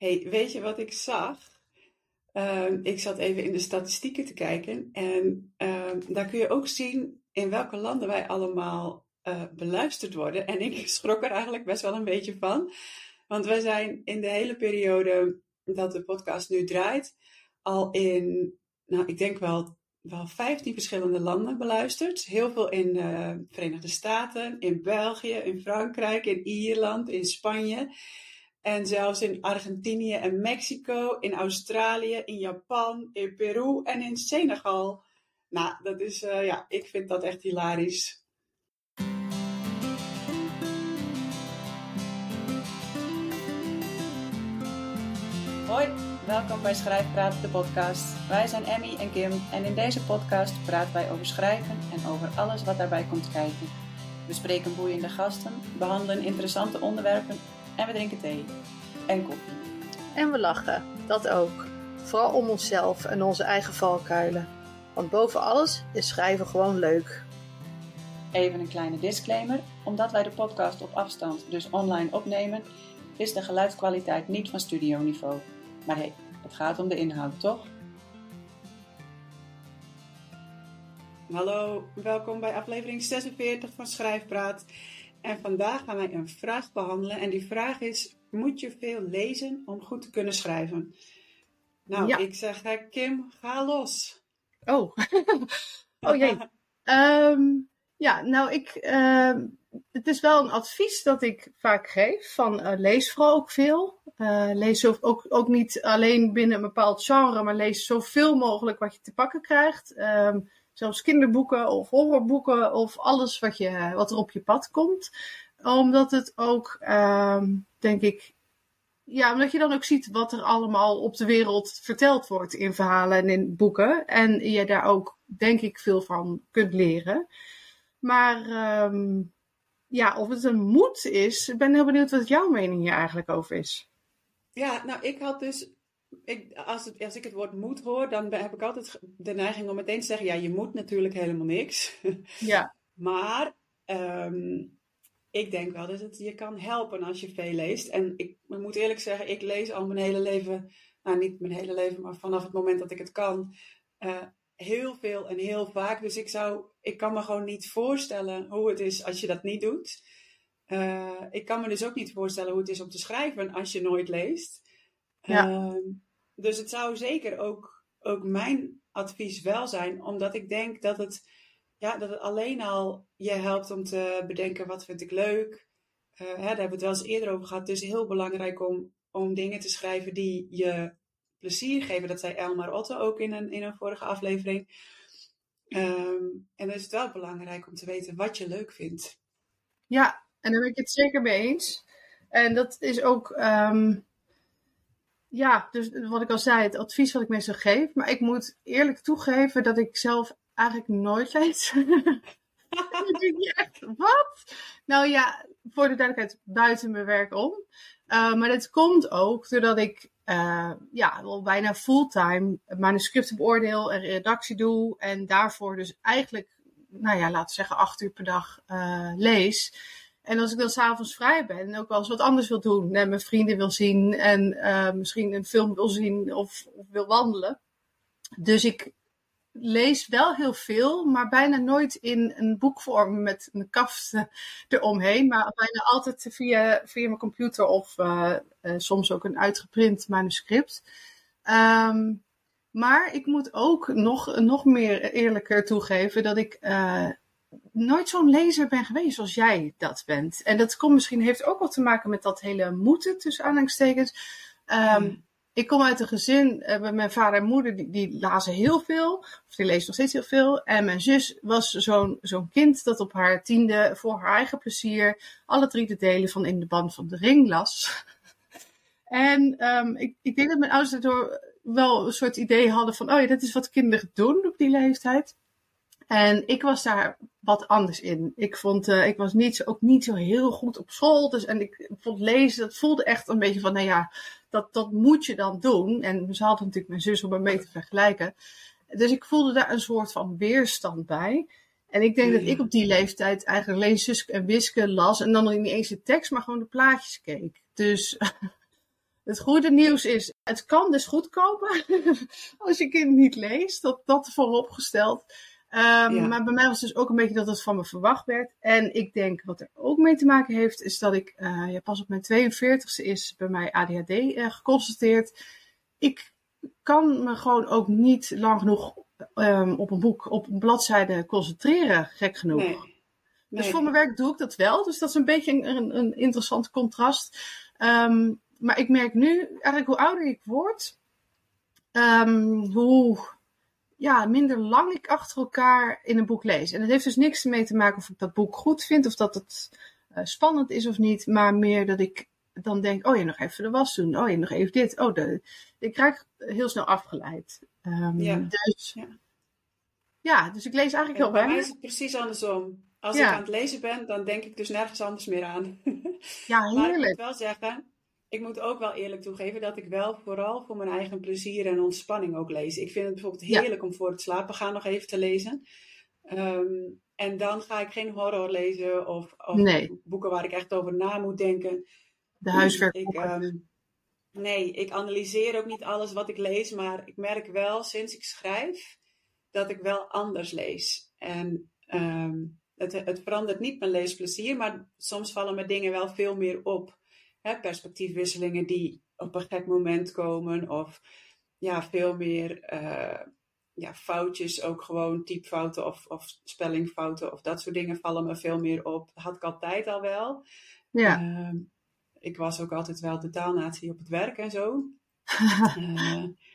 Hey, weet je wat ik zag? Ehm, ik zat even in de statistieken te kijken en ehm, daar kun je ook zien in welke landen wij allemaal uh, beluisterd worden. En ik schrok er eigenlijk best wel een beetje van, want wij zijn in de hele periode dat de podcast nu draait al in, nou ik denk wel, wel 15 verschillende landen beluisterd. Heel veel in de uh, Verenigde Staten, in België, in Frankrijk, in Ierland, in Spanje. En zelfs in Argentinië en Mexico, in Australië, in Japan, in Peru en in Senegal. Nou, dat is, uh, ja, ik vind dat echt hilarisch. Hoi, welkom bij Schrijfpraat, de podcast. Wij zijn Emmy en Kim en in deze podcast praten wij over schrijven en over alles wat daarbij komt kijken. We spreken boeiende gasten, behandelen interessante onderwerpen en we drinken thee. En koffie. En we lachen, dat ook. Vooral om onszelf en onze eigen valkuilen. Want boven alles is schrijven gewoon leuk. Even een kleine disclaimer. Omdat wij de podcast op afstand, dus online opnemen, is de geluidskwaliteit niet van studioniveau. Maar hé, hey, het gaat om de inhoud, toch? Hallo, welkom bij aflevering 46 van Schrijfpraat. En vandaag gaan wij een vraag behandelen. En die vraag is: Moet je veel lezen om goed te kunnen schrijven? Nou, ik zeg, Kim, ga los. Oh, oh jee. um, ja, nou, ik, uh, het is wel een advies dat ik vaak geef: van uh, lees vooral ook veel. Uh, lees ook, ook niet alleen binnen een bepaald genre, maar lees zoveel mogelijk wat je te pakken krijgt. Um, Zelfs kinderboeken of horrorboeken of alles wat, je, wat er op je pad komt. Omdat het ook, uh, denk ik, ja, omdat je dan ook ziet wat er allemaal op de wereld verteld wordt in verhalen en in boeken. En je daar ook, denk ik, veel van kunt leren. Maar um, ja, of het een moed is, ik ben heel benieuwd wat jouw mening hier eigenlijk over is. Ja, nou, ik had dus ik, als, het, als ik het woord moet hoor, dan heb ik altijd de neiging om meteen te zeggen: ja, je moet natuurlijk helemaal niks. Ja. maar um, ik denk wel dat het je kan helpen als je veel leest. En ik, ik, moet eerlijk zeggen, ik lees al mijn hele leven, nou niet mijn hele leven, maar vanaf het moment dat ik het kan, uh, heel veel en heel vaak. Dus ik zou, ik kan me gewoon niet voorstellen hoe het is als je dat niet doet. Uh, ik kan me dus ook niet voorstellen hoe het is om te schrijven als je nooit leest. Ja. Uh, dus het zou zeker ook, ook mijn advies wel zijn, omdat ik denk dat het, ja, dat het alleen al je helpt om te bedenken wat vind ik leuk. Uh, hè, daar hebben we het wel eens eerder over gehad. Is heel belangrijk om, om dingen te schrijven die je plezier geven. Dat zei Elmar Otto ook in een, in een vorige aflevering. Um, en dan is het wel belangrijk om te weten wat je leuk vindt. Ja, en daar ben ik het zeker mee eens. En dat is ook. Um ja, dus wat ik al zei, het advies wat ik meestal geef. Maar ik moet eerlijk toegeven dat ik zelf eigenlijk nooit lees. wat? Nou ja, voor de duidelijkheid, buiten mijn werk om. Uh, maar dat komt ook doordat ik uh, ja, wel bijna fulltime manuscripten beoordeel en redactie doe. En daarvoor dus eigenlijk, nou ja, laten we zeggen, acht uur per dag lees. En als ik dan s'avonds vrij ben en ook wel eens wat anders wil doen, en mijn vrienden wil zien en uh, misschien een film wil zien of, of, wil wandelen. Dus ik lees wel heel veel, maar bijna nooit in een boekvorm met een kaft eromheen. Maar bijna altijd via, via mijn computer of uh, uh, soms ook een uitgeprint manuscript. Um, maar ik moet ook nog, nog meer eerlijker toegeven dat ik nooit zo'n lezer ben geweest zoals jij dat bent. En dat komt misschien, heeft ook wat te maken met dat hele moeten, tussen aanhalingstekens. Um, Ik kom uit een gezin, uh, mijn vader en moeder, die, die lazen heel veel. Of die lezen nog steeds heel veel. En mijn zus was zo'n zo'n kind dat op haar tiende, voor haar eigen plezier, alle drie de delen van In de Band van de Ring las. en um, ik, ik denk dat mijn ouders daardoor wel een soort idee hadden van, oh ja, dat is wat kinderen doen op die leeftijd. En ik was daar wat anders in. Ik vond, uh, ik was niet, ook niet zo heel goed op school. Dus, en ik vond lezen, dat voelde echt een beetje van, nou ja, dat, dat moet je dan doen. En ze hadden natuurlijk mijn zus om me mee te vergelijken. Dus ik voelde daar een soort van weerstand bij. En ik denk dat ik op die leeftijd eigenlijk alleen Suske en Wiske las. En dan niet eens de tekst, maar gewoon de plaatjes keek. Dus Het goede nieuws is, het kan dus goedkoper als je kind niet leest. Dat, dat vooropgesteld. Um, Maar bij mij was dus ook een beetje dat het van me verwacht werd. En ik denk wat er ook mee te maken heeft, is dat ik uh, ja, pas op mijn 42e is bij mij ADHD uh, eh, geconstateerd. Ik kan me gewoon ook niet lang genoeg um, op een boek, op een bladzijde concentreren, gek genoeg. Nee. Dus voor mijn werk doe ik dat wel. Dus dat is een beetje een, een interessant contrast. Um, maar ik merk nu, eigenlijk hoe ouder ik word, um, hoe ja, minder lang ik achter elkaar in een boek lees. En dat heeft dus niks mee te maken of ik dat boek goed vind of dat het uh, spannend is of niet. Maar meer dat ik dan denk, oh je nog even de was doen. Oh je nog even dit. Oh, de, ik krijg heel snel afgeleid. Um, ja. Dus, ja. ja. dus ik lees eigenlijk heel weinig. Bij mij is het precies andersom. Als ik aan het lezen ben, dan denk ik dus nergens anders meer aan. Ja, heerlijk. maar ik moet wel zeggen, ik moet ook wel eerlijk toegeven dat ik wel vooral voor mijn eigen plezier en ontspanning ook lees. Ik vind het bijvoorbeeld heerlijk om voor het slapen gaan nog even te lezen. Ehm, en dan ga ik geen horror lezen of, of nee. boeken waar ik echt over na moet denken. De huiswerk. Ik, ehm, nee, ik analyseer ook niet alles wat ik lees, maar ik merk wel sinds ik schrijf dat ik wel anders lees. En um, het, het verandert niet mijn leesplezier, maar soms vallen me dingen wel veel meer op. Hè, perspectiefwisselingen die op een gek moment komen, of ja, veel meer uh, ja, foutjes, ook gewoon typfouten of, of spellingfouten of dat soort dingen vallen me veel meer op. Dat had ik altijd al wel. Ja. Uh, ik was ook altijd wel de taalnatie op het werk en zo. uh,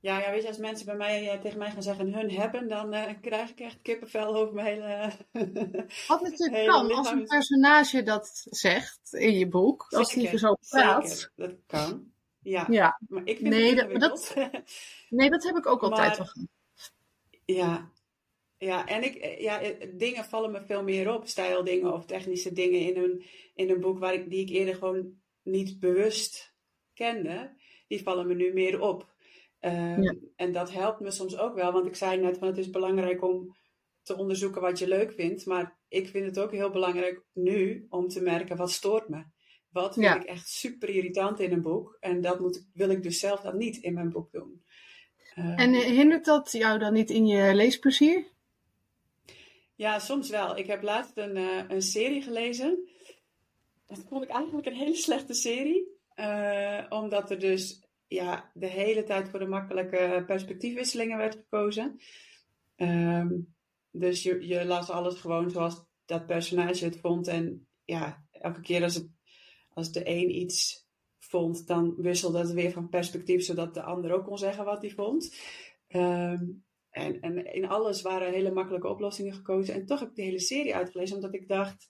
Ja, ja, weet je, als mensen bij mij eh, tegen mij gaan zeggen hun hebben, dan uh, krijg ik echt kippenvel over mijn hele. Wat natuurlijk kan, als een personage dat zegt in je boek, als die zo praat. Zeker, dat kan. Ja. ja. Maar ik vind nee, dat, nee, dat heb ik ook altijd wel Ja. Ja, en ik, eh, ja, dingen vallen me veel meer op, stijldingen of technische dingen in een, in een boek waar ik, die ik eerder gewoon niet bewust kende, die vallen me nu meer op. Ehm, en dat helpt me soms ook wel, want ik zei net van het is belangrijk om te onderzoeken wat je leuk vindt. Maar ik vind het ook heel belangrijk nu om te merken wat stoort me. Wat vind ik echt super irritant in een boek. En dat moet, wil ik dus zelf dan niet in mijn boek doen. Ehm, en eh, hindert dat jou dan niet in je leesplezier? Ja, soms wel. Ik heb laatst een, uh, een serie gelezen. Dat vond ik eigenlijk een hele slechte serie. Uh, omdat er dus ja, de hele tijd voor de makkelijke perspectiefwisselingen werd gekozen. Um, dus je, je las alles gewoon zoals dat personage het vond. En ja, elke keer als, het, als de een iets vond, dan wisselde het weer van perspectief, zodat de ander ook kon zeggen wat hij vond. Um, en, en in alles waren hele makkelijke oplossingen gekozen. En toch heb ik de hele serie uitgelezen, omdat ik dacht.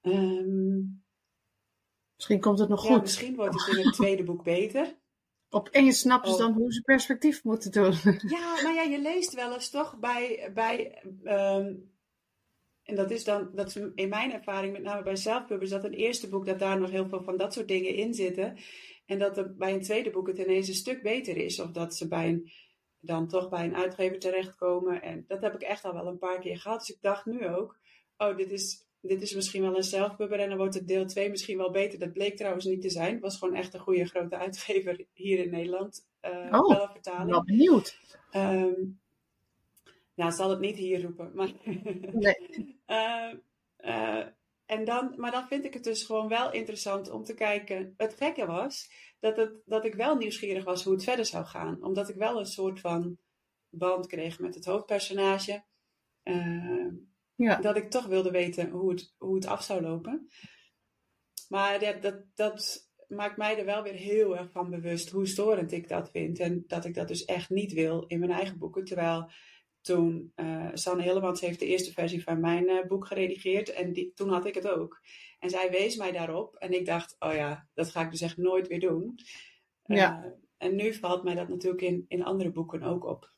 Um, misschien komt het nog goed. Misschien wordt het in het tweede boek beter. Opeens snappen ze oh. dan hoe ze perspectief moeten doen. Ja, maar ja, je leest wel eens toch bij. bij um, en dat is dan, dat is in mijn ervaring, met name bij zelfpubbers, dat een eerste boek, dat daar nog heel veel van dat soort dingen in zitten. En dat er bij een tweede boek het ineens een stuk beter is. Of dat ze bij een, dan toch bij een uitgever terechtkomen. En dat heb ik echt al wel een paar keer gehad. Dus ik dacht nu ook, oh, dit is dit is misschien wel een zelfpubber en dan wordt het deel 2 misschien wel beter. Dat bleek trouwens niet te zijn. Het was gewoon echt een goede grote uitgever hier in Nederland. Uh, oh, wel vertaling. wel benieuwd. Um, nou, zal het niet hier roepen. Maar, nee. uh, uh, en dan, maar dan vind ik het dus gewoon wel interessant om te kijken. Het gekke was dat, het, dat ik wel nieuwsgierig was hoe het verder zou gaan. Omdat ik wel een soort van band kreeg met het hoofdpersonage. Uh, ja. Dat ik toch wilde weten hoe het, hoe het af zou lopen. Maar dat, dat, dat maakt mij er wel weer heel erg van bewust hoe storend ik dat vind. En dat ik dat dus echt niet wil in mijn eigen boeken. Terwijl toen, uh, Sanne Hillemans heeft de eerste versie van mijn uh, boek geredigeerd. En die, toen had ik het ook. En zij wees mij daarop. En ik dacht, oh ja, dat ga ik dus echt nooit weer doen. Ja. Uh, en nu valt mij dat natuurlijk in, in andere boeken ook op.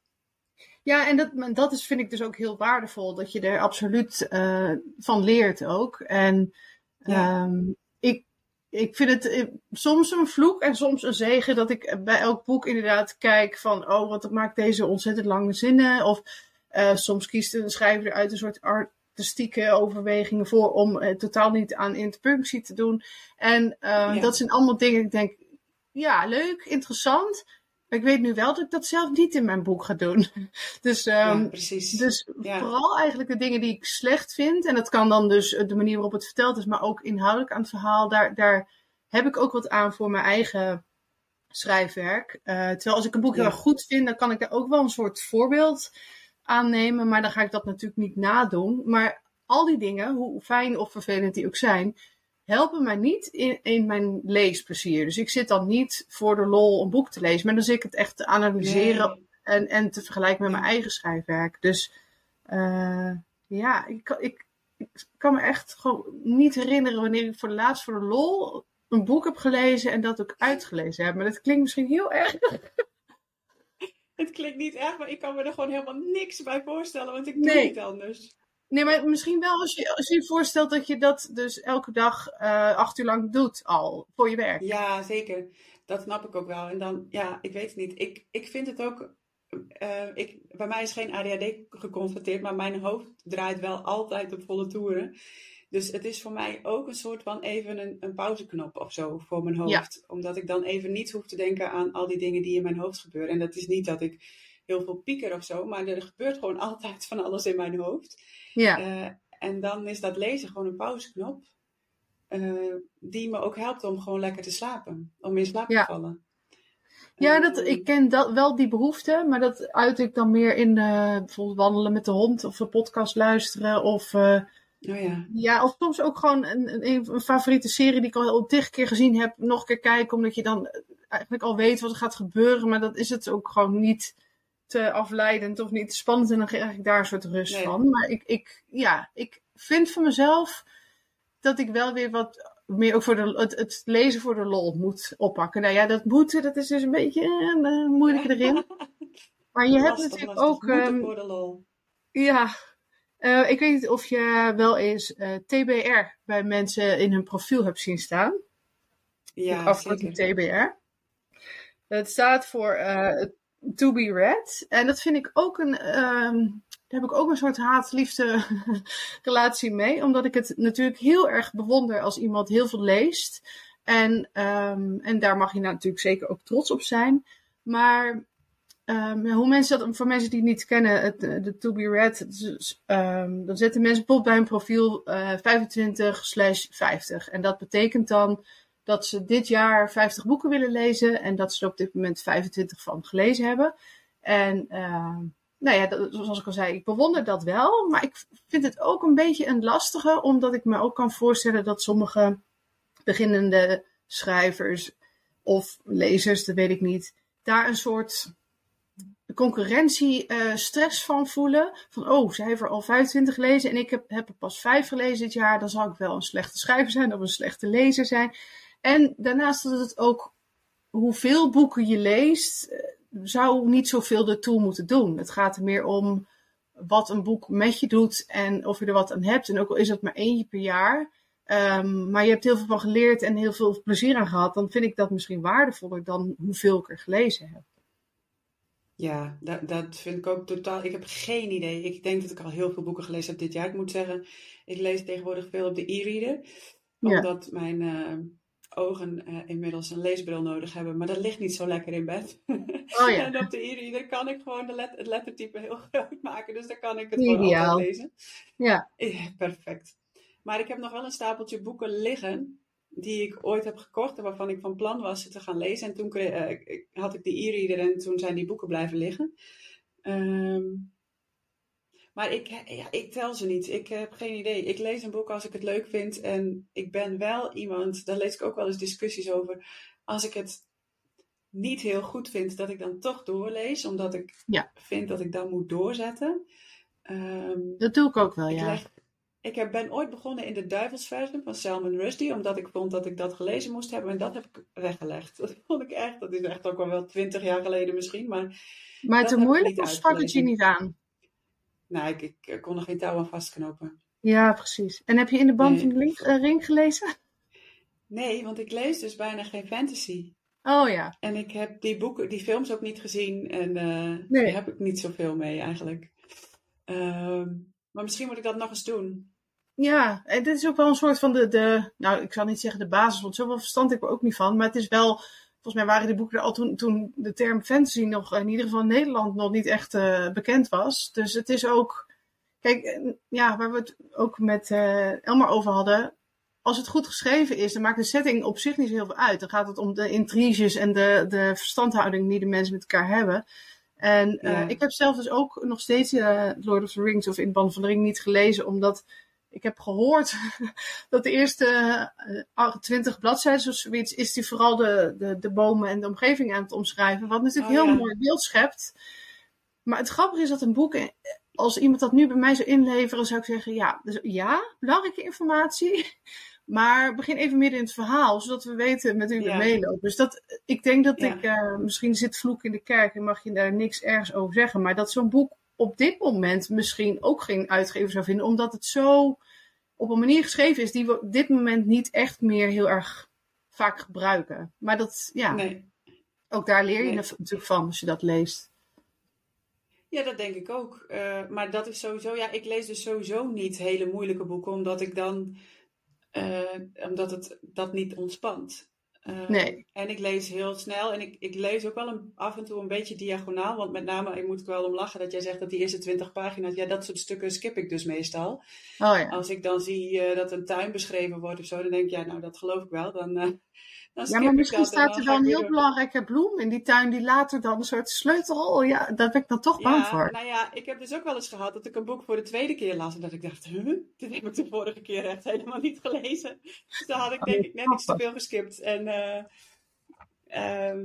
Ja, en dat, dat is, vind ik dus ook heel waardevol, dat je er absoluut uh, van leert ook. En ja. um, ik, ik vind het eh, soms een vloek en soms een zegen dat ik bij elk boek inderdaad kijk van, oh, wat maakt deze ontzettend lange zinnen. Of uh, soms kiest een schrijver uit een soort artistieke overwegingen voor om uh, totaal niet aan interpunctie te doen. En ja. dat zijn allemaal dingen, ik denk, ja, leuk, interessant. Ik weet nu wel dat ik dat zelf niet in mijn boek ga doen. Dus, um, ja, precies. dus vooral eigenlijk de dingen die ik slecht vind. En dat kan dan dus de manier waarop het verteld is, maar ook inhoudelijk aan het verhaal. Daar, daar heb ik ook wat aan voor mijn eigen schrijfwerk. Uh, terwijl als ik een boek heel erg goed vind, dan kan ik daar ook wel een soort voorbeeld aannemen. Maar dan ga ik dat natuurlijk niet nadoen. Maar al die dingen, hoe fijn of vervelend die ook zijn, helpen mij niet in, in mijn leesplezier. Dus ik zit dan niet voor de lol een boek te lezen, maar dan zit ik het echt te analyseren en, en te vergelijken met mijn eigen schrijfwerk. Dus uh, ja, ik, ik, ik kan me echt gewoon niet herinneren wanneer ik voor de laatst voor de lol een boek heb gelezen en dat ook uitgelezen heb. Maar dat klinkt misschien heel erg. Het klinkt niet erg, maar ik kan me er gewoon helemaal niks bij voorstellen, want ik doe niet anders. Nee, maar misschien wel als je als je, je voorstelt dat je dat dus elke dag uh, acht uur lang doet al voor je werk. Ja, zeker. Dat snap ik ook wel. En dan, ja, ik weet het niet. Ik, ik vind het ook. Uh, ik, bij mij is geen ADHD geconstateerd, maar mijn hoofd draait wel altijd op volle toeren. Dus het is voor mij ook een soort van even een, een pauzeknop of zo voor mijn hoofd. Omdat ik dan even niet hoef te denken aan al die dingen die in mijn hoofd gebeuren. En dat is niet dat ik heel veel pieker of zo, maar er gebeurt gewoon altijd van alles in mijn hoofd. Ja. Uh, en dan is dat lezen gewoon een pauzeknop. Uh, die me ook helpt om gewoon lekker te slapen. Om in slaap te vallen. Ja, dat, ik ken dat, wel die behoefte, maar dat uit ik dan meer in uh, bijvoorbeeld wandelen met de hond of een podcast luisteren of Oh ja. ja, of soms ook gewoon een, een, een, favoriete serie die ik al tig keer gezien heb, nog een keer kijken, omdat je dan eigenlijk al weet wat er gaat gebeuren, maar dat is het ook gewoon niet te afleidend of niet te spannend en dan krijg ik daar een soort rust van. Maar ik, ik, ja, ik vind van mezelf dat ik wel weer wat meer ook voor de, het, het lezen voor de lol moet oppakken. Nou ja, dat moeten, dat is dus een beetje uh, moeilijk erin. Maar je hebt natuurlijk ook. Um, voor de lol. Ja, uh, ik weet niet of je wel eens uh, TBR bij mensen in hun profiel hebt zien staan. Ja, afkorting TBR. Het staat voor uh, To Be Read. En dat vind ik ook een. Um, daar heb ik ook een soort haat-liefde relatie mee. Omdat ik het natuurlijk heel erg bewonder als iemand heel veel leest. En, um, en daar mag je nou natuurlijk zeker ook trots op zijn. Maar Um, hoe mensen dat, voor mensen die het niet kennen, het, de To Be Read, dan zetten mensen bijvoorbeeld bij hun profiel uh, 25 slash 50. En dat betekent dan dat ze dit jaar 50 boeken willen lezen en dat ze er op dit moment 25 van gelezen hebben. En uh, nou ja, zoals ik al zei, ik bewonder dat wel, maar ik vind het ook een beetje een lastige, omdat ik me ook kan voorstellen dat sommige beginnende schrijvers of lezers, dat weet ik niet, daar een soort concurrentie uh, stress van voelen. Van, oh, zij heeft er al 25 gelezen en ik heb, heb er pas 5 gelezen dit jaar. Dan zal ik wel een slechte schrijver zijn of een slechte lezer zijn. En daarnaast dat het ook, hoeveel boeken je leest, eh, zou niet zoveel ertoe moeten doen. Het gaat er meer om wat een boek met je doet en of je er wat aan hebt. En ook al is het maar eentje per jaar. Um, maar je hebt heel veel van geleerd en heel veel plezier aan gehad. Dan vind ik dat misschien waardevoller dan hoeveel ik er gelezen heb. Ja, dat, dat vind ik ook totaal. Ik heb geen idee. Ik denk dat ik al heel veel boeken gelezen heb dit jaar. Ik moet zeggen, ik lees tegenwoordig veel op de e-reader. Omdat mijn uh, ogen uh, inmiddels een leesbril nodig hebben. Maar dat ligt niet zo lekker in bed. Oh, ja. en op de e-reader kan ik gewoon de let het lettertype heel groot maken. Dus dan kan ik het Ideaal. gewoon altijd lezen. Ja. ja. Perfect. Maar ik heb nog wel een stapeltje boeken liggen die ik ooit heb gekocht en waarvan ik van plan was te gaan lezen. En toen uh, had ik de e-reader en toen zijn die boeken blijven liggen. Um, maar ik, ja, ik tel ze niet. Ik heb geen idee. Ik lees een boek als ik het leuk vind. En ik ben wel iemand, daar lees ik ook wel eens discussies over. Als ik het niet heel goed vind, dat ik dan toch doorlees. Omdat ik ja. vind dat ik dan moet doorzetten. Um, dat doe ik ook wel, ja. Leg, ik heb, ben ooit begonnen in de Duivelsversie van Salman Rushdie, omdat ik vond dat ik dat gelezen moest hebben en dat heb ik weggelegd. Dat vond ik echt, dat is echt ook al wel twintig jaar geleden misschien. Maar, maar te moeilijk of sprak het je niet aan? Nou, ik, ik, kon er geen touw aan vastknopen. Ja, precies. En heb je in de band van de link, uh, ring gelezen? Nee, want ik lees dus bijna geen fantasy. Oh ja. En ik heb die boeken, die films ook niet gezien en uh, nee. daar heb ik niet zoveel mee eigenlijk. Uh, maar misschien moet ik dat nog eens doen. Ja, en dit is ook wel een soort van de, de, nou ik zal niet zeggen de basis, want zoveel verstand ik er ook niet van, maar het is wel volgens mij waren die boeken er al toen, toen de term fantasy nog in ieder geval in Nederland nog niet echt uh, bekend was. Dus het is ook, kijk, ja, waar we het ook met uh, Elmar over hadden. Als het goed geschreven is, dan maakt de setting op zich niet zo heel veel uit. Dan gaat het om de intriges en de, de verstandhouding die de mensen met elkaar hebben. En uh, ja. ik heb zelf dus ook nog steeds Lord of the Rings of In Band van de Ring niet gelezen, omdat ik heb gehoord dat de eerste uh, 20 bladzijden of zoiets is die vooral de, de, de bomen en de omgeving aan het omschrijven. Wat natuurlijk oh, heel ja. mooi beeld schept. Maar het grappige is dat een boek, als iemand dat nu bij mij zou inleveren, zou ik zeggen: ja, dus ja, belangrijke informatie. Maar begin even midden in het verhaal, zodat we weten met wie we ja. meelopen. Dus dat, ik denk dat ja. ik, uh, misschien zit vloek in de kerk en mag je daar niks ergens over zeggen. Maar dat zo'n boek op dit moment misschien ook geen uitgever zou vinden, omdat het zo op een manier geschreven is die we op dit moment niet echt meer heel erg vaak gebruiken. Maar dat, ja, nee. ook daar leer je Nee. natuurlijk van als je dat leest. Ja, dat denk ik ook. Eh, maar dat is sowieso, ja, ik lees dus sowieso niet hele moeilijke boeken, omdat ik dan, eh, omdat het dat niet ontspant. Eh, Nee. En ik lees heel snel en ik, ik lees ook wel een, af en toe een beetje diagonaal, want met name, ik moet er wel om lachen dat jij zegt dat die eerste 20 pagina's, ja, dat soort stukken skip ik dus meestal. Oh ja. Als ik dan zie eh, dat een tuin beschreven wordt of zo, dan denk ik, ja, nou, dat geloof ik wel. Dan, eh Ja, maar misschien dat staat dan er ik een heel belangrijke bloem in die tuin die later dan een soort sleutel. Ja, daar ben ik dan toch bang Ja, voor. nou ja, ik heb dus ook wel eens gehad dat ik een boek voor de tweede keer las en dat ik dacht, huh, dit heb ik de vorige keer echt helemaal niet gelezen. Dus daar had ik denk ik net iets te veel geskipt. En eh, ehm,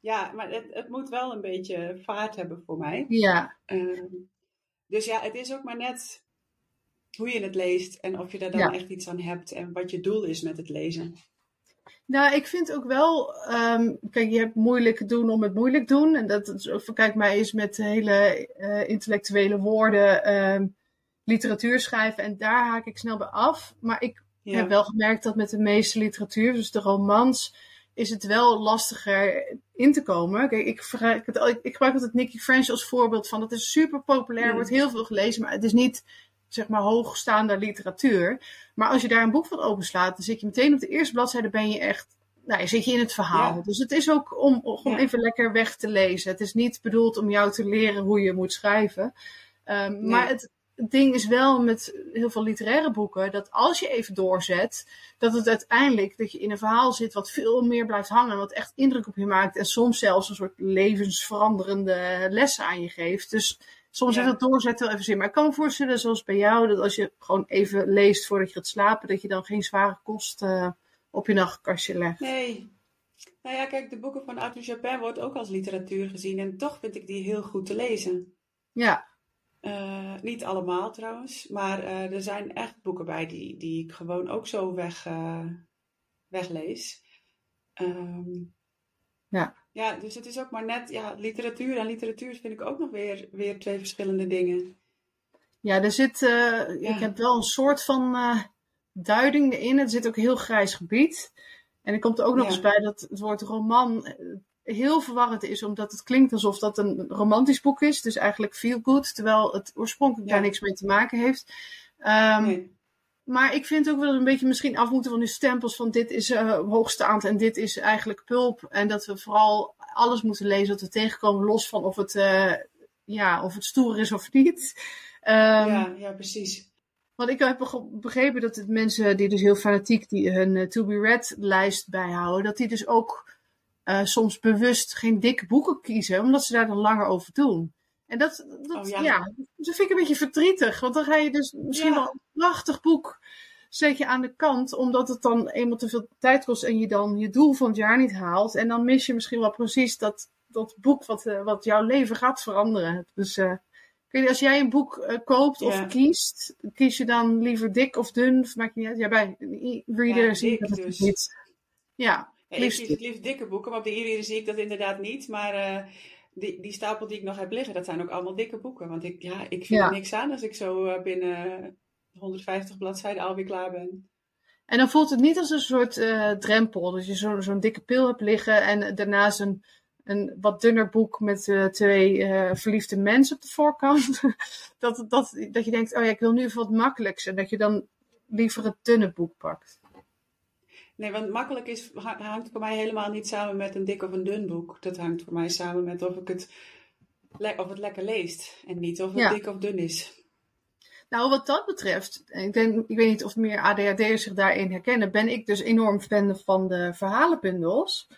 ja, maar het, het moet wel een beetje vaart hebben voor mij. Ja, Ehm, dus ja, het is ook maar net hoe je het leest en of je daar dan Ja. echt iets aan hebt en wat je doel is met het lezen. Nou, ik vind ook wel, ehm, kijk, je hebt moeilijk doen om het moeilijk doen. En dat is, kijk, mij is met hele eh, intellectuele woorden ehm, literatuur schrijven. En daar haak ik snel bij af. Maar ik Ja, heb wel gemerkt dat met de meeste literatuur, dus de romans, is het wel lastiger in te komen. Kijk, ik, gebruik ik altijd Nicky French als voorbeeld van. Dat is super populair, Mm. wordt heel veel gelezen, maar het is niet zeg maar hoogstaande literatuur. Maar als je daar een boek van openslaat, dan zit je meteen op de eerste bladzijde, ben je echt, nou, zit je in het verhaal. Ja. Dus het is ook om, om Ja. even lekker weg te lezen. Het is niet bedoeld om jou te leren hoe je moet schrijven. Ehm, Maar het, het ding is wel met heel veel literaire boeken, dat als je even doorzet, dat het uiteindelijk, dat je in een verhaal zit wat veel meer blijft hangen, wat echt indruk op je maakt en soms zelfs een soort levensveranderende lessen aan je geeft. Dus soms Ja. heeft dat doorzetten wel even zin. Maar ik kan me voorstellen, zoals bij jou, dat als je gewoon even leest voordat je gaat slapen, dat je dan geen zware kost eh, op je nachtkastje legt. Nee. Nou ja, kijk, de boeken van Arthur Japin wordt ook als literatuur gezien en toch vind ik die heel goed te lezen. Ja, Eh, niet allemaal trouwens, maar eh, er zijn echt boeken bij die, die ik gewoon ook zo weg, weglees. Ehm, Ja. Ja, dus het is ook maar net, ja, literatuur en literatuur vind ik ook nog weer, weer twee verschillende dingen. Ja, er zit, eh, Ja. ik heb wel een soort van eh, duiding erin. Er zit ook een heel grijs gebied. En er komt er ook nog Ja. eens bij dat het woord roman eh, heel verwarrend is, omdat het klinkt alsof dat een romantisch boek is. Dus eigenlijk feel good, terwijl het oorspronkelijk Ja. daar niks mee te maken heeft. Nee. Maar ik vind ook wel een beetje misschien af moeten van die stempels van dit is eh, hoogstaand en dit is eigenlijk pulp. En dat we vooral alles moeten lezen wat we tegenkomen, los van of het, eh, ja, of het stoer is of niet. Ehm, ja, ja, precies. Want ik heb beg- begrepen dat het mensen die dus heel fanatiek die hun eh, to be read lijst bijhouden, dat die dus ook soms bewust geen dikke boeken kiezen, omdat ze daar dan langer over doen. En dat, dat, Oh, ja. ja. dat vind ik een beetje verdrietig, want dan ga je dus misschien wel een prachtig boek zet je aan de kant, omdat het dan eenmaal te veel tijd kost en je dan je doel van het jaar niet haalt. En dan mis je misschien wel precies dat, dat boek wat, eh, wat jouw leven gaat veranderen. Dus eh, ik weet niet, als jij een boek eh, koopt of Ja. kiest, kies je dan liever dik of dun? Of maakt niet uit. Ja, bij e-reader Ja, zie je dik dat dus. niet. Ja, Ja, ik kies het liefst dikke boeken, maar op de e-reader zie ik dat inderdaad niet. Maar eh, die, die stapel die ik nog heb liggen, dat zijn ook allemaal dikke boeken. Want ik, ja, ik vind Ja. er niks aan als ik zo eh, binnen 150 bladzijden alweer klaar ben. En dan voelt het niet als een soort eh, drempel. Dat je zo- zo'n dikke pil hebt liggen en daarnaast een, een wat dunner boek met eh, twee verliefde mensen op de voorkant. dat, dat, dat je denkt, oh ja, ik wil nu even wat makkelijks. En dat je dan liever het dunne boek pakt. Nee, want makkelijk is, hangt voor mij helemaal niet samen met een dik of een dun boek. Dat hangt voor mij samen met of, ik het, of het lekker leest en niet of het dik of dun is. Nou, wat dat betreft, ik, denk, ik weet niet of meer ADHD'ers zich daarin herkennen, ben ik dus enorm fan van de verhalenbundels.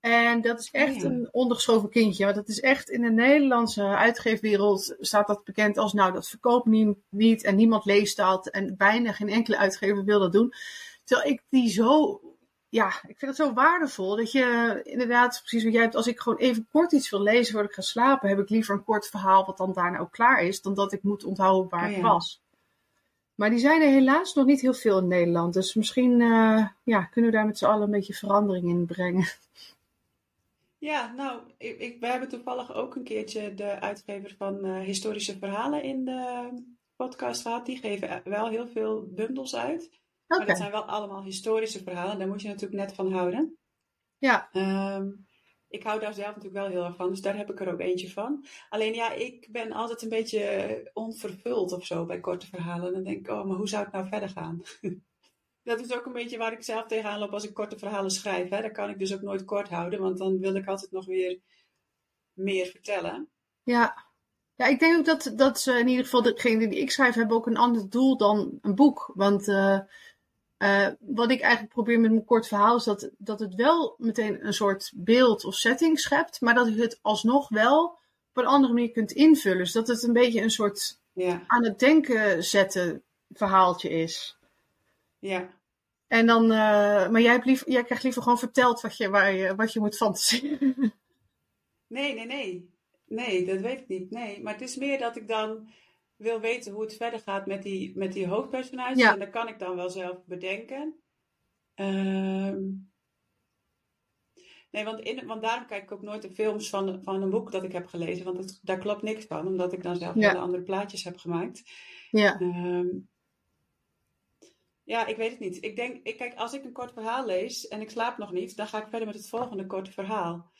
En dat is echt een ondergeschoven kindje. Want dat is echt in de Nederlandse uitgeefwereld staat dat bekend als nou, dat verkoopt niet, niet en niemand leest dat. En bijna geen enkele uitgever wil dat doen. Terwijl ik die zo, ja, ik vind het zo waardevol. Dat je inderdaad, precies wat jij hebt, als ik gewoon even kort iets wil lezen voordat ik ga slapen, heb ik liever een kort verhaal wat dan daarna ook klaar is, dan dat ik moet onthouden waar oh, ik was. Maar die zijn er helaas nog niet heel veel in Nederland. Dus misschien uh, ja, kunnen we daar met z'n allen een beetje verandering in brengen. Ja, nou, ik, ik, we hebben toevallig ook een keertje de uitgever van uh, historische verhalen in de podcast gehad. Die geven wel heel veel bundels uit. Maar dat zijn wel allemaal historische verhalen. Daar moet je natuurlijk net van houden. Ja. Um, ik hou daar zelf natuurlijk wel heel erg van. Dus daar heb ik er ook eentje van. Alleen ja, ik ben altijd een beetje onvervuld of zo bij korte verhalen. Dan denk ik, oh, maar hoe zou het nou verder gaan? dat is ook een beetje waar ik zelf tegenaan loop als ik korte verhalen schrijf. Hè. Dat kan ik dus ook nooit kort houden, want dan wil ik altijd nog weer meer vertellen. Ja, ja ik denk ook dat, dat ze in ieder geval, degene die ik schrijf, hebben ook een ander doel dan een boek. Want uh, uh, wat ik eigenlijk probeer met mijn kort verhaal is dat, dat het wel meteen een soort beeld of setting schept, maar dat je het alsnog wel op een andere manier kunt invullen. Dus dat het een beetje een soort ja. aan het denken zetten verhaaltje is. Ja. En dan, uh, maar jij, jij krijgt liever gewoon verteld wat je, waar je, wat je moet fantaseren. Nee, nee, nee. Nee, dat weet ik niet. Nee, maar het is meer dat ik dan wil weten hoe het verder gaat met die, met die hoofdpersonages. Ja. En dat kan ik dan wel zelf bedenken. Ehm, nee, want, in, want daarom kijk ik ook nooit de films van, van een boek dat ik heb gelezen. Want het, daar klopt niks van, omdat ik dan zelf hele andere plaatjes heb gemaakt. Ja. Ehm, ja, ik weet het niet. Ik denk, ik, kijk, als ik een kort verhaal lees en ik slaap nog niet, dan ga ik verder met het volgende korte verhaal.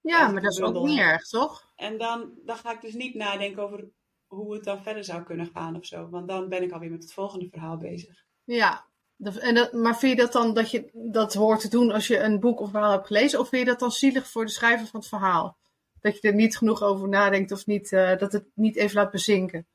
Ja, maar dat is ook niet erg, toch? En dan, dan ga ik dus niet nadenken over hoe het dan verder zou kunnen gaan of zo. Want dan ben ik alweer met het volgende verhaal bezig. Ja, en dat, maar vind je dat dan dat je dat hoort te doen als je een boek of verhaal hebt gelezen? Of vind je dat dan zielig voor de schrijver van het verhaal? Dat je er niet genoeg over nadenkt of niet, uh, dat het niet even laat bezinken?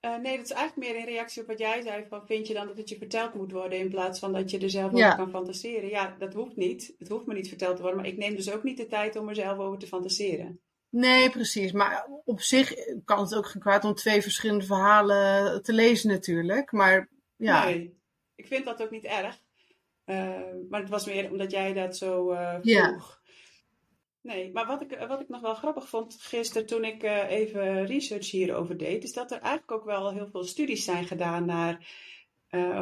Uh, nee, dat is eigenlijk meer in reactie op wat jij zei. Van, vind je dan dat het je verteld moet worden in plaats van dat je er zelf over kan fantaseren? Ja, dat hoeft niet. Het hoeft me niet verteld te worden. Maar ik neem dus ook niet de tijd om er zelf over te fantaseren. Nee, precies. Maar op zich kan het ook geen kwaad om twee verschillende verhalen te lezen natuurlijk. Maar ja. Nee, ik vind dat ook niet erg. Uh, maar het was meer omdat jij dat zo uh, vroeg. Ja. Nee, maar wat ik, wat ik nog wel grappig vond gisteren toen ik uh, even research hierover deed, is dat er eigenlijk ook wel heel veel studies zijn gedaan naar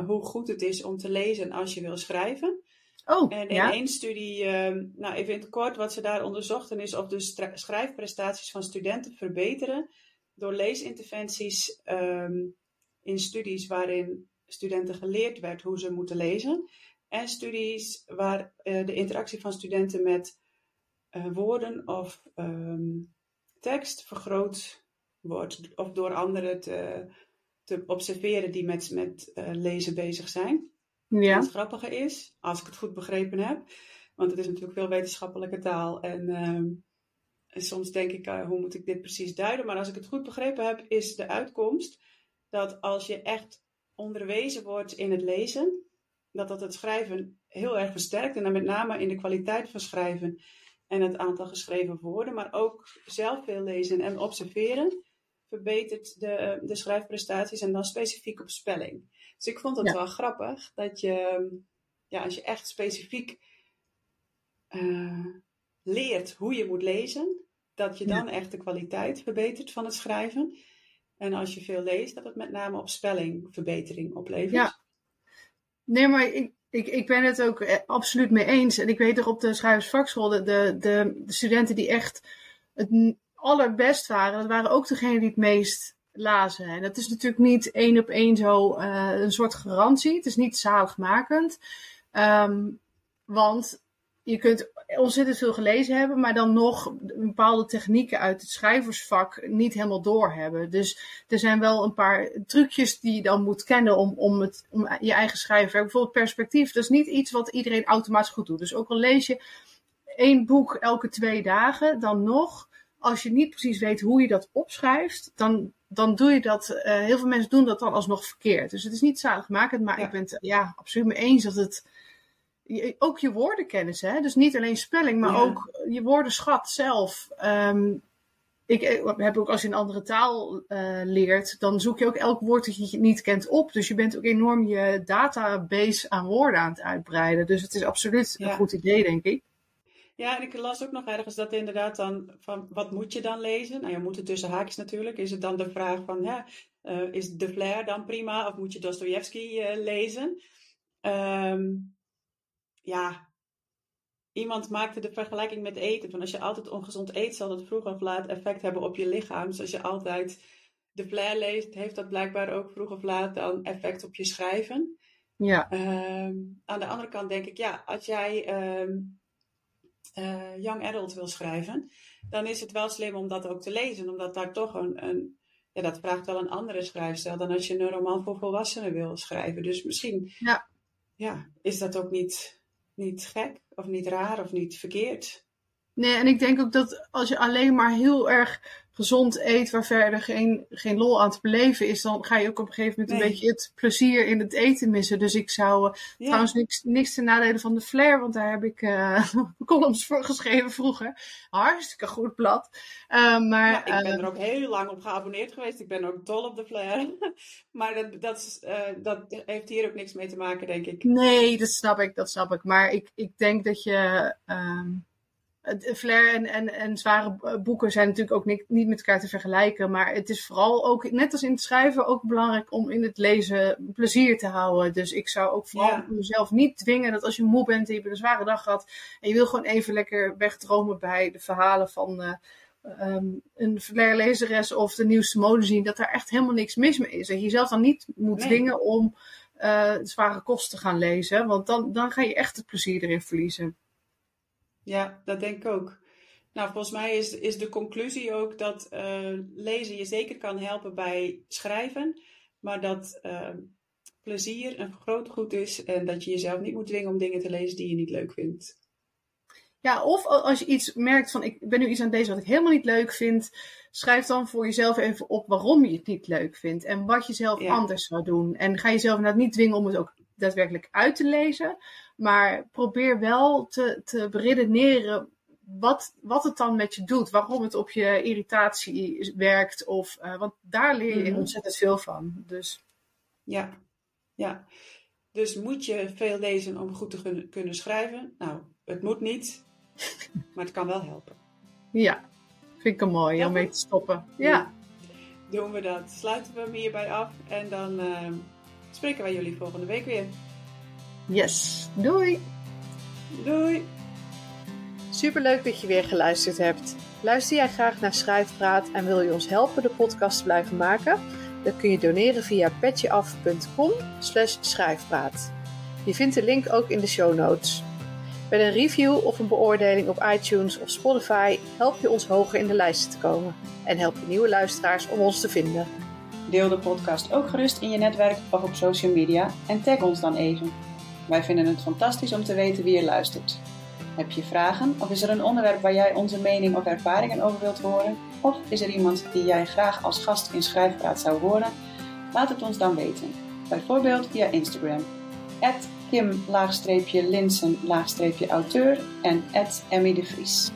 hoe goed het is om te lezen als je wil schrijven. Oh, en in één studie, ehm, nou even in het kort, wat ze daar onderzochten is of de schrijfprestaties van studenten verbeteren door leesinterventies ehm, in studies waarin studenten geleerd werd hoe ze moeten lezen. En studies waar uh, de interactie van studenten met uh, woorden of um, tekst vergroot wordt. Of door anderen te, te observeren die met, met uh, lezen bezig zijn. Ja. Het grappige is, als ik het goed begrepen heb, want het is natuurlijk veel wetenschappelijke taal en, uh, en soms denk ik, uh, hoe moet ik dit precies duiden? Maar als ik het goed begrepen heb, is de uitkomst dat als je echt onderwezen wordt in het lezen, dat dat het schrijven heel erg versterkt en dan met name in de kwaliteit van schrijven en het aantal geschreven woorden, maar ook zelf veel lezen en observeren verbetert de, de schrijfprestaties en dan specifiek op spelling. Dus ik vond het wel grappig dat je, ja, als je echt specifiek uh, leert hoe je moet lezen, dat je dan echt de kwaliteit verbetert van het schrijven. En als je veel leest, dat het met name op spelling verbetering oplevert. Ja. Nee, maar ik, ik, ik ben het ook eh, absoluut mee eens. En ik weet er op de schrijversvakschool, de, de, de studenten die echt het allerbest waren, dat waren ook degenen die het meest lazen. En dat is natuurlijk niet één op één zo uh, een soort garantie. Het is niet zaligmakend. Um, want je kunt ontzettend veel gelezen hebben, maar dan nog bepaalde technieken uit het schrijversvak niet helemaal doorhebben. Dus er zijn wel een paar trucjes die je dan moet kennen om, om, het, om je eigen schrijfwerk. Bijvoorbeeld perspectief, dat is niet iets wat iedereen automatisch goed doet. Dus ook al lees je één boek elke twee dagen, dan nog, als je niet precies weet hoe je dat opschrijft, dan, dan doe je dat. Uh, heel veel mensen doen dat dan alsnog verkeerd. Dus het is niet zaligmakend, maar ik ben het ja, absoluut mee eens dat het ook je woordenkennis, hè? dus niet alleen spelling, maar ook je woordenschat zelf. Um, ik heb ook als je een andere taal uh, leert, dan zoek je ook elk woord dat je niet kent op. Dus je bent ook enorm je database aan woorden aan het uitbreiden. Dus het is absoluut een goed idee, denk ik. Ja, en ik las ook nog ergens dat inderdaad dan van wat moet je dan lezen? Nou, je moet het tussen haakjes natuurlijk. Is het dan de vraag van, ja, uh, is De Flair dan prima of moet je Dostoevsky uh, lezen? Um, ja, iemand maakte de vergelijking met eten. Van als je altijd ongezond eet, zal dat vroeg of laat effect hebben op je lichaam. Dus als je altijd de flair leest, heeft dat blijkbaar ook vroeg of laat dan effect op je schrijven. Ja. Um, aan de andere kant denk ik, ja, als jij um, uh, young adult wil schrijven, dan is het wel slim om dat ook te lezen. Omdat daar toch een, een ja, dat vraagt wel een andere schrijfstijl dan als je een roman voor volwassenen wil schrijven. Dus misschien ja. Ja, is dat ook niet niet gek of niet raar of niet verkeerd. Nee, en ik denk ook dat als je alleen maar heel erg gezond eet, waar verder geen, geen lol aan te beleven is, dan ga je ook op een gegeven moment een beetje het plezier in het eten missen. Dus ik zou uh, trouwens niks, niks ten nadele van de flair, want daar heb ik uh, columns voor geschreven vroeger. Hartstikke goed blad. Uh, maar, ik ben er ook heel lang op geabonneerd geweest. Ik ben ook dol op de flair. maar dat, dat, is, dat heeft hier ook niks mee te maken, denk ik. Nee, dat snap ik, dat snap ik. Maar ik, ik denk dat je. Ehm, Flair en, en, en zware boeken zijn natuurlijk ook niet, niet met elkaar te vergelijken. Maar het is vooral ook, net als in het schrijven, ook belangrijk om in het lezen plezier te houden. Dus ik zou ook vooral ja. mezelf niet dwingen dat als je moe bent en je hebt een zware dag gehad. En je wil gewoon even lekker wegdromen bij de verhalen van uh, um, een Flair-lezeres of de nieuwste mode zien. Dat daar echt helemaal niks mis mee is. En je jezelf dan niet moet nee. dwingen om uh, zware kost te gaan lezen. Want dan, dan ga je echt het plezier erin verliezen. Ja, dat denk ik ook. Nou, volgens mij is, is de conclusie ook dat uh, lezen je zeker kan helpen bij schrijven, maar dat uh, plezier een groot goed is en dat je jezelf niet moet dwingen om dingen te lezen die je niet leuk vindt. Ja, of als je iets merkt van ik ben nu iets aan deze wat ik helemaal niet leuk vind, schrijf dan voor jezelf even op waarom je het niet leuk vindt en wat je zelf ja. anders zou doen. En ga jezelf inderdaad niet dwingen om het ook daadwerkelijk uit te lezen, maar probeer wel te, te beredeneren wat, wat het dan met je doet. Waarom het op je irritatie werkt. Of, uh, want daar leer je mm. ontzettend veel van. Dus. Ja, ja. Dus moet je veel lezen om goed te kunnen, schrijven? Nou, het moet niet, maar het kan wel helpen. Ja, vind ik een mooi ja, om mee te stoppen. Ja. Doen we dat. Sluiten we hem hierbij af en dan uh, spreken wij jullie volgende week weer. Yes, doei! Doei! Superleuk dat je weer geluisterd hebt. Luister jij graag naar Schrijfpraat en wil je ons helpen de podcast te blijven maken? Dan kun je doneren via petjeaf.com schrijfpraat. Je vindt de link ook in de show notes. Met een review of een beoordeling op iTunes of Spotify help je ons hoger in de lijsten te komen en help je nieuwe luisteraars om ons te vinden. Deel de podcast ook gerust in je netwerk of op social media en tag ons dan even. Wij vinden het fantastisch om te weten wie je luistert. Heb je vragen of is er een onderwerp waar jij onze mening of ervaringen over wilt horen? Of is er iemand die jij graag als gast in Schrijfpraat zou horen? Laat het ons dan weten. Bijvoorbeeld via Instagram. Kim-Linsen-auteur en Emmy de Vries.